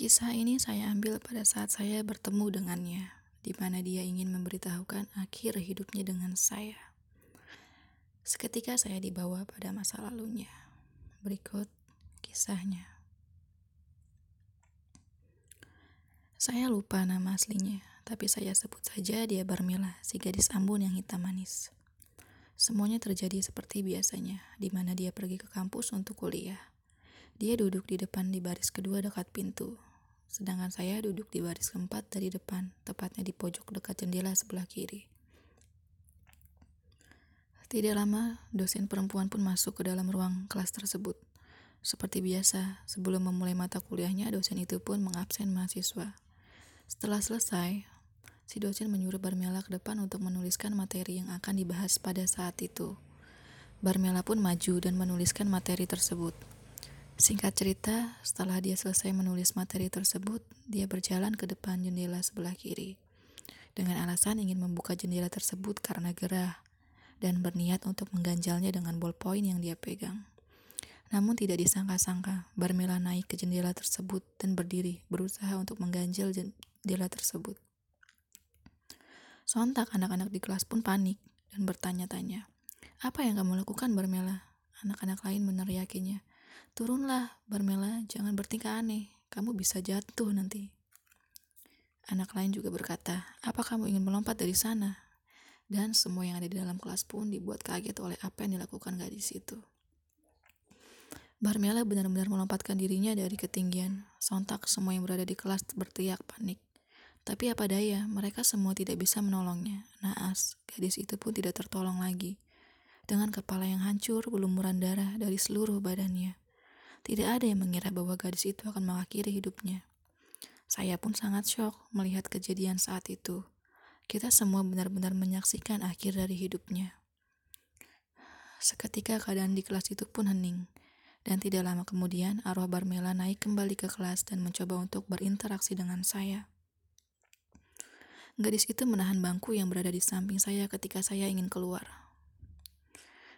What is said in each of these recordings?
Kisah ini saya ambil pada saat saya bertemu dengannya, di mana dia ingin memberitahukan akhir hidupnya dengan saya. Seketika saya dibawa pada masa lalunya. Berikut kisahnya. Saya lupa nama aslinya, tapi saya sebut saja dia Barmila, si gadis Ambon yang hitam manis. Semuanya terjadi seperti biasanya, di mana dia pergi ke kampus untuk kuliah. Dia duduk di depan di baris kedua dekat pintu, sedangkan saya duduk di baris keempat dari depan, tepatnya di pojok dekat jendela sebelah kiri. Tidak lama, dosen perempuan pun masuk ke dalam ruang kelas tersebut. Seperti biasa, sebelum memulai mata kuliahnya, dosen itu pun mengabsen mahasiswa. Setelah selesai, si dosen menyuruh Barmela ke depan untuk menuliskan materi yang akan dibahas pada saat itu. Barmela pun maju dan menuliskan materi tersebut. Singkat cerita, setelah dia selesai menulis materi tersebut, dia berjalan ke depan jendela sebelah kiri. Dengan alasan ingin membuka jendela tersebut karena gerah, dan berniat untuk mengganjalnya dengan ballpoint yang dia pegang. Namun tidak disangka-sangka, Barmela naik ke jendela tersebut dan berdiri, berusaha untuk mengganjal jendela tersebut. Sontak anak-anak di kelas pun panik dan bertanya-tanya, apa yang kamu lakukan Barmela? Anak-anak lain meneriakinya. Turunlah, Barmela, jangan bertingkah aneh. Kamu bisa jatuh nanti. Anak lain juga berkata, apa kamu ingin melompat dari sana? Dan semua yang ada di dalam kelas pun dibuat kaget oleh apa yang dilakukan gadis itu. Barmela benar-benar melompatkan dirinya dari ketinggian. Sontak semua yang berada di kelas berteriak panik. Tapi apa daya, mereka semua tidak bisa menolongnya. Naas, gadis itu pun tidak tertolong lagi. Dengan kepala yang hancur, berlumuran darah dari seluruh badannya. Tidak ada yang mengira bahwa gadis itu akan mengakhiri hidupnya. Saya pun sangat syok melihat kejadian saat itu. Kita semua benar-benar menyaksikan akhir dari hidupnya. Seketika keadaan di kelas itu pun hening. Dan tidak lama kemudian arwah Barmela naik kembali ke kelas dan mencoba untuk berinteraksi dengan saya. Gadis itu menahan bangku yang berada di samping saya ketika saya ingin keluar.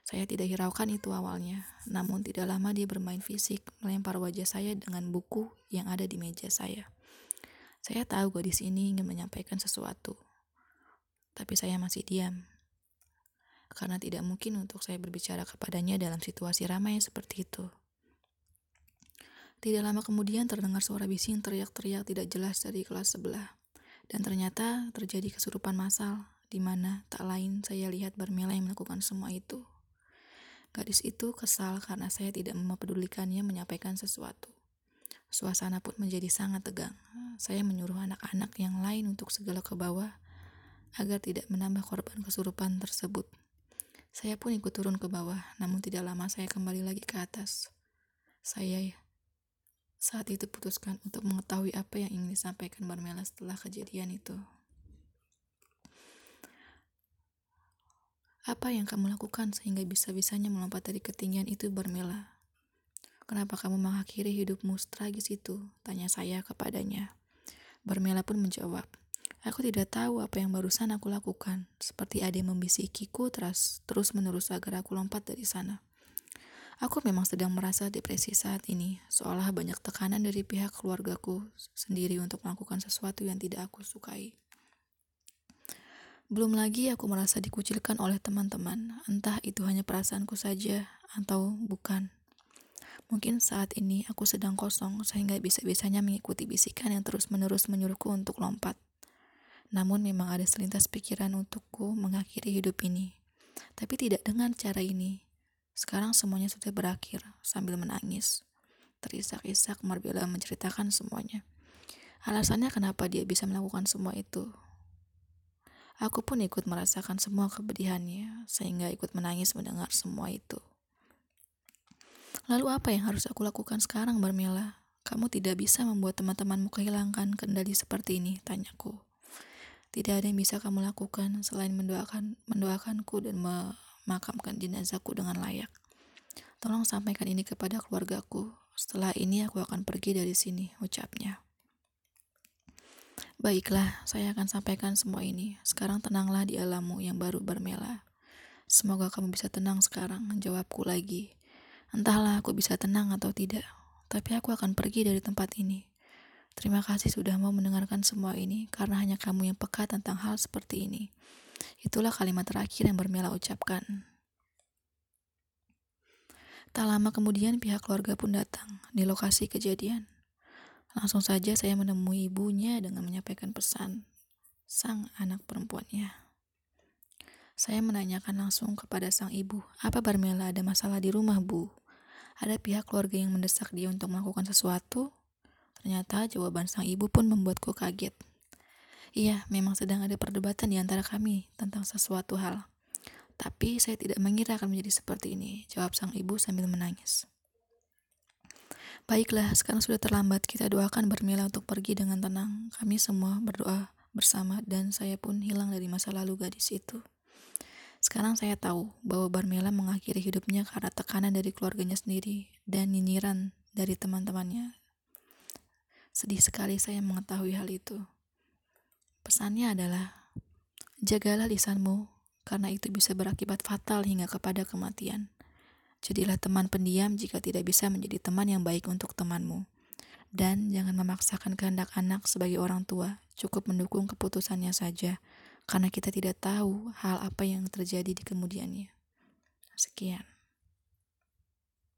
Saya tidak hiraukan itu awalnya, namun tidak lama dia bermain fisik, melempar wajah saya dengan buku yang ada di meja saya. Saya tahu gadis ini ingin menyampaikan sesuatu, tapi saya masih diam. Karena tidak mungkin untuk saya berbicara kepadanya dalam situasi ramai seperti itu. Tidak lama kemudian terdengar suara bising teriak-teriak tidak jelas dari kelas sebelah. Dan ternyata terjadi kesurupan massal, di mana tak lain saya lihat Barmela yang melakukan semua itu. Gadis itu kesal karena saya tidak mempedulikannya menyampaikan sesuatu. Suasana pun menjadi sangat tegang. Saya menyuruh anak-anak yang lain untuk segala ke bawah agar tidak menambah korban kesurupan tersebut. Saya pun ikut turun ke bawah, namun tidak lama saya kembali lagi ke atas. Saya saat itu putuskan untuk mengetahui apa yang ingin disampaikan Barmela setelah kejadian itu. Apa yang kamu lakukan sehingga bisa-bisanya melompat dari ketinggian itu Barmela? Kenapa kamu mengakhiri hidupmu tragis itu? Tanya saya kepadanya. Barmela pun menjawab, Aku tidak tahu apa yang barusan aku lakukan. Seperti ada yang membisikiku terus, terus menerus agar aku lompat dari sana. Aku memang sedang merasa depresi saat ini, seolah banyak tekanan dari pihak keluargaku sendiri untuk melakukan sesuatu yang tidak aku sukai. Belum lagi aku merasa dikucilkan oleh teman-teman, entah itu hanya perasaanku saja atau bukan. Mungkin saat ini aku sedang kosong sehingga bisa-bisanya mengikuti bisikan yang terus-menerus menyuruhku untuk lompat. Namun memang ada selintas pikiran untukku mengakhiri hidup ini. Tapi tidak dengan cara ini. Sekarang semuanya sudah berakhir sambil menangis. Terisak-isak Marbella menceritakan semuanya. Alasannya kenapa dia bisa melakukan semua itu. Aku pun ikut merasakan semua kepedihannya, sehingga ikut menangis mendengar semua itu. Lalu apa yang harus aku lakukan sekarang, Barmela? Kamu tidak bisa membuat teman-temanmu kehilangan kendali seperti ini, tanyaku. Tidak ada yang bisa kamu lakukan selain mendoakan mendoakanku dan memakamkan jenazahku dengan layak. Tolong sampaikan ini kepada keluargaku. Setelah ini aku akan pergi dari sini, ucapnya. Baiklah, saya akan sampaikan semua ini. Sekarang tenanglah di alammu yang baru bermela. Semoga kamu bisa tenang sekarang, jawabku lagi. Entahlah aku bisa tenang atau tidak, tapi aku akan pergi dari tempat ini. Terima kasih sudah mau mendengarkan semua ini, karena hanya kamu yang peka tentang hal seperti ini. Itulah kalimat terakhir yang Barmela ucapkan. Tak lama kemudian pihak keluarga pun datang di lokasi kejadian. Langsung saja saya menemui ibunya dengan menyampaikan pesan sang anak perempuannya. Saya menanyakan langsung kepada sang ibu, apa Barmela ada masalah di rumah, Bu? Ada pihak keluarga yang mendesak dia untuk melakukan sesuatu? Ternyata jawaban sang ibu pun membuatku kaget. Iya, memang sedang ada perdebatan di antara kami tentang sesuatu hal. Tapi saya tidak mengira akan menjadi seperti ini, jawab sang ibu sambil menangis. Baiklah, sekarang sudah terlambat. Kita doakan Bermila untuk pergi dengan tenang. Kami semua berdoa bersama dan saya pun hilang dari masa lalu gadis itu. Sekarang saya tahu bahwa Barmela mengakhiri hidupnya karena tekanan dari keluarganya sendiri dan nyinyiran dari teman-temannya. Sedih sekali saya mengetahui hal itu. Pesannya adalah, jagalah lisanmu, karena itu bisa berakibat fatal hingga kepada kematian. Jadilah teman pendiam jika tidak bisa menjadi teman yang baik untuk temanmu. Dan jangan memaksakan kehendak anak sebagai orang tua, cukup mendukung keputusannya saja, karena kita tidak tahu hal apa yang terjadi di kemudiannya. Sekian.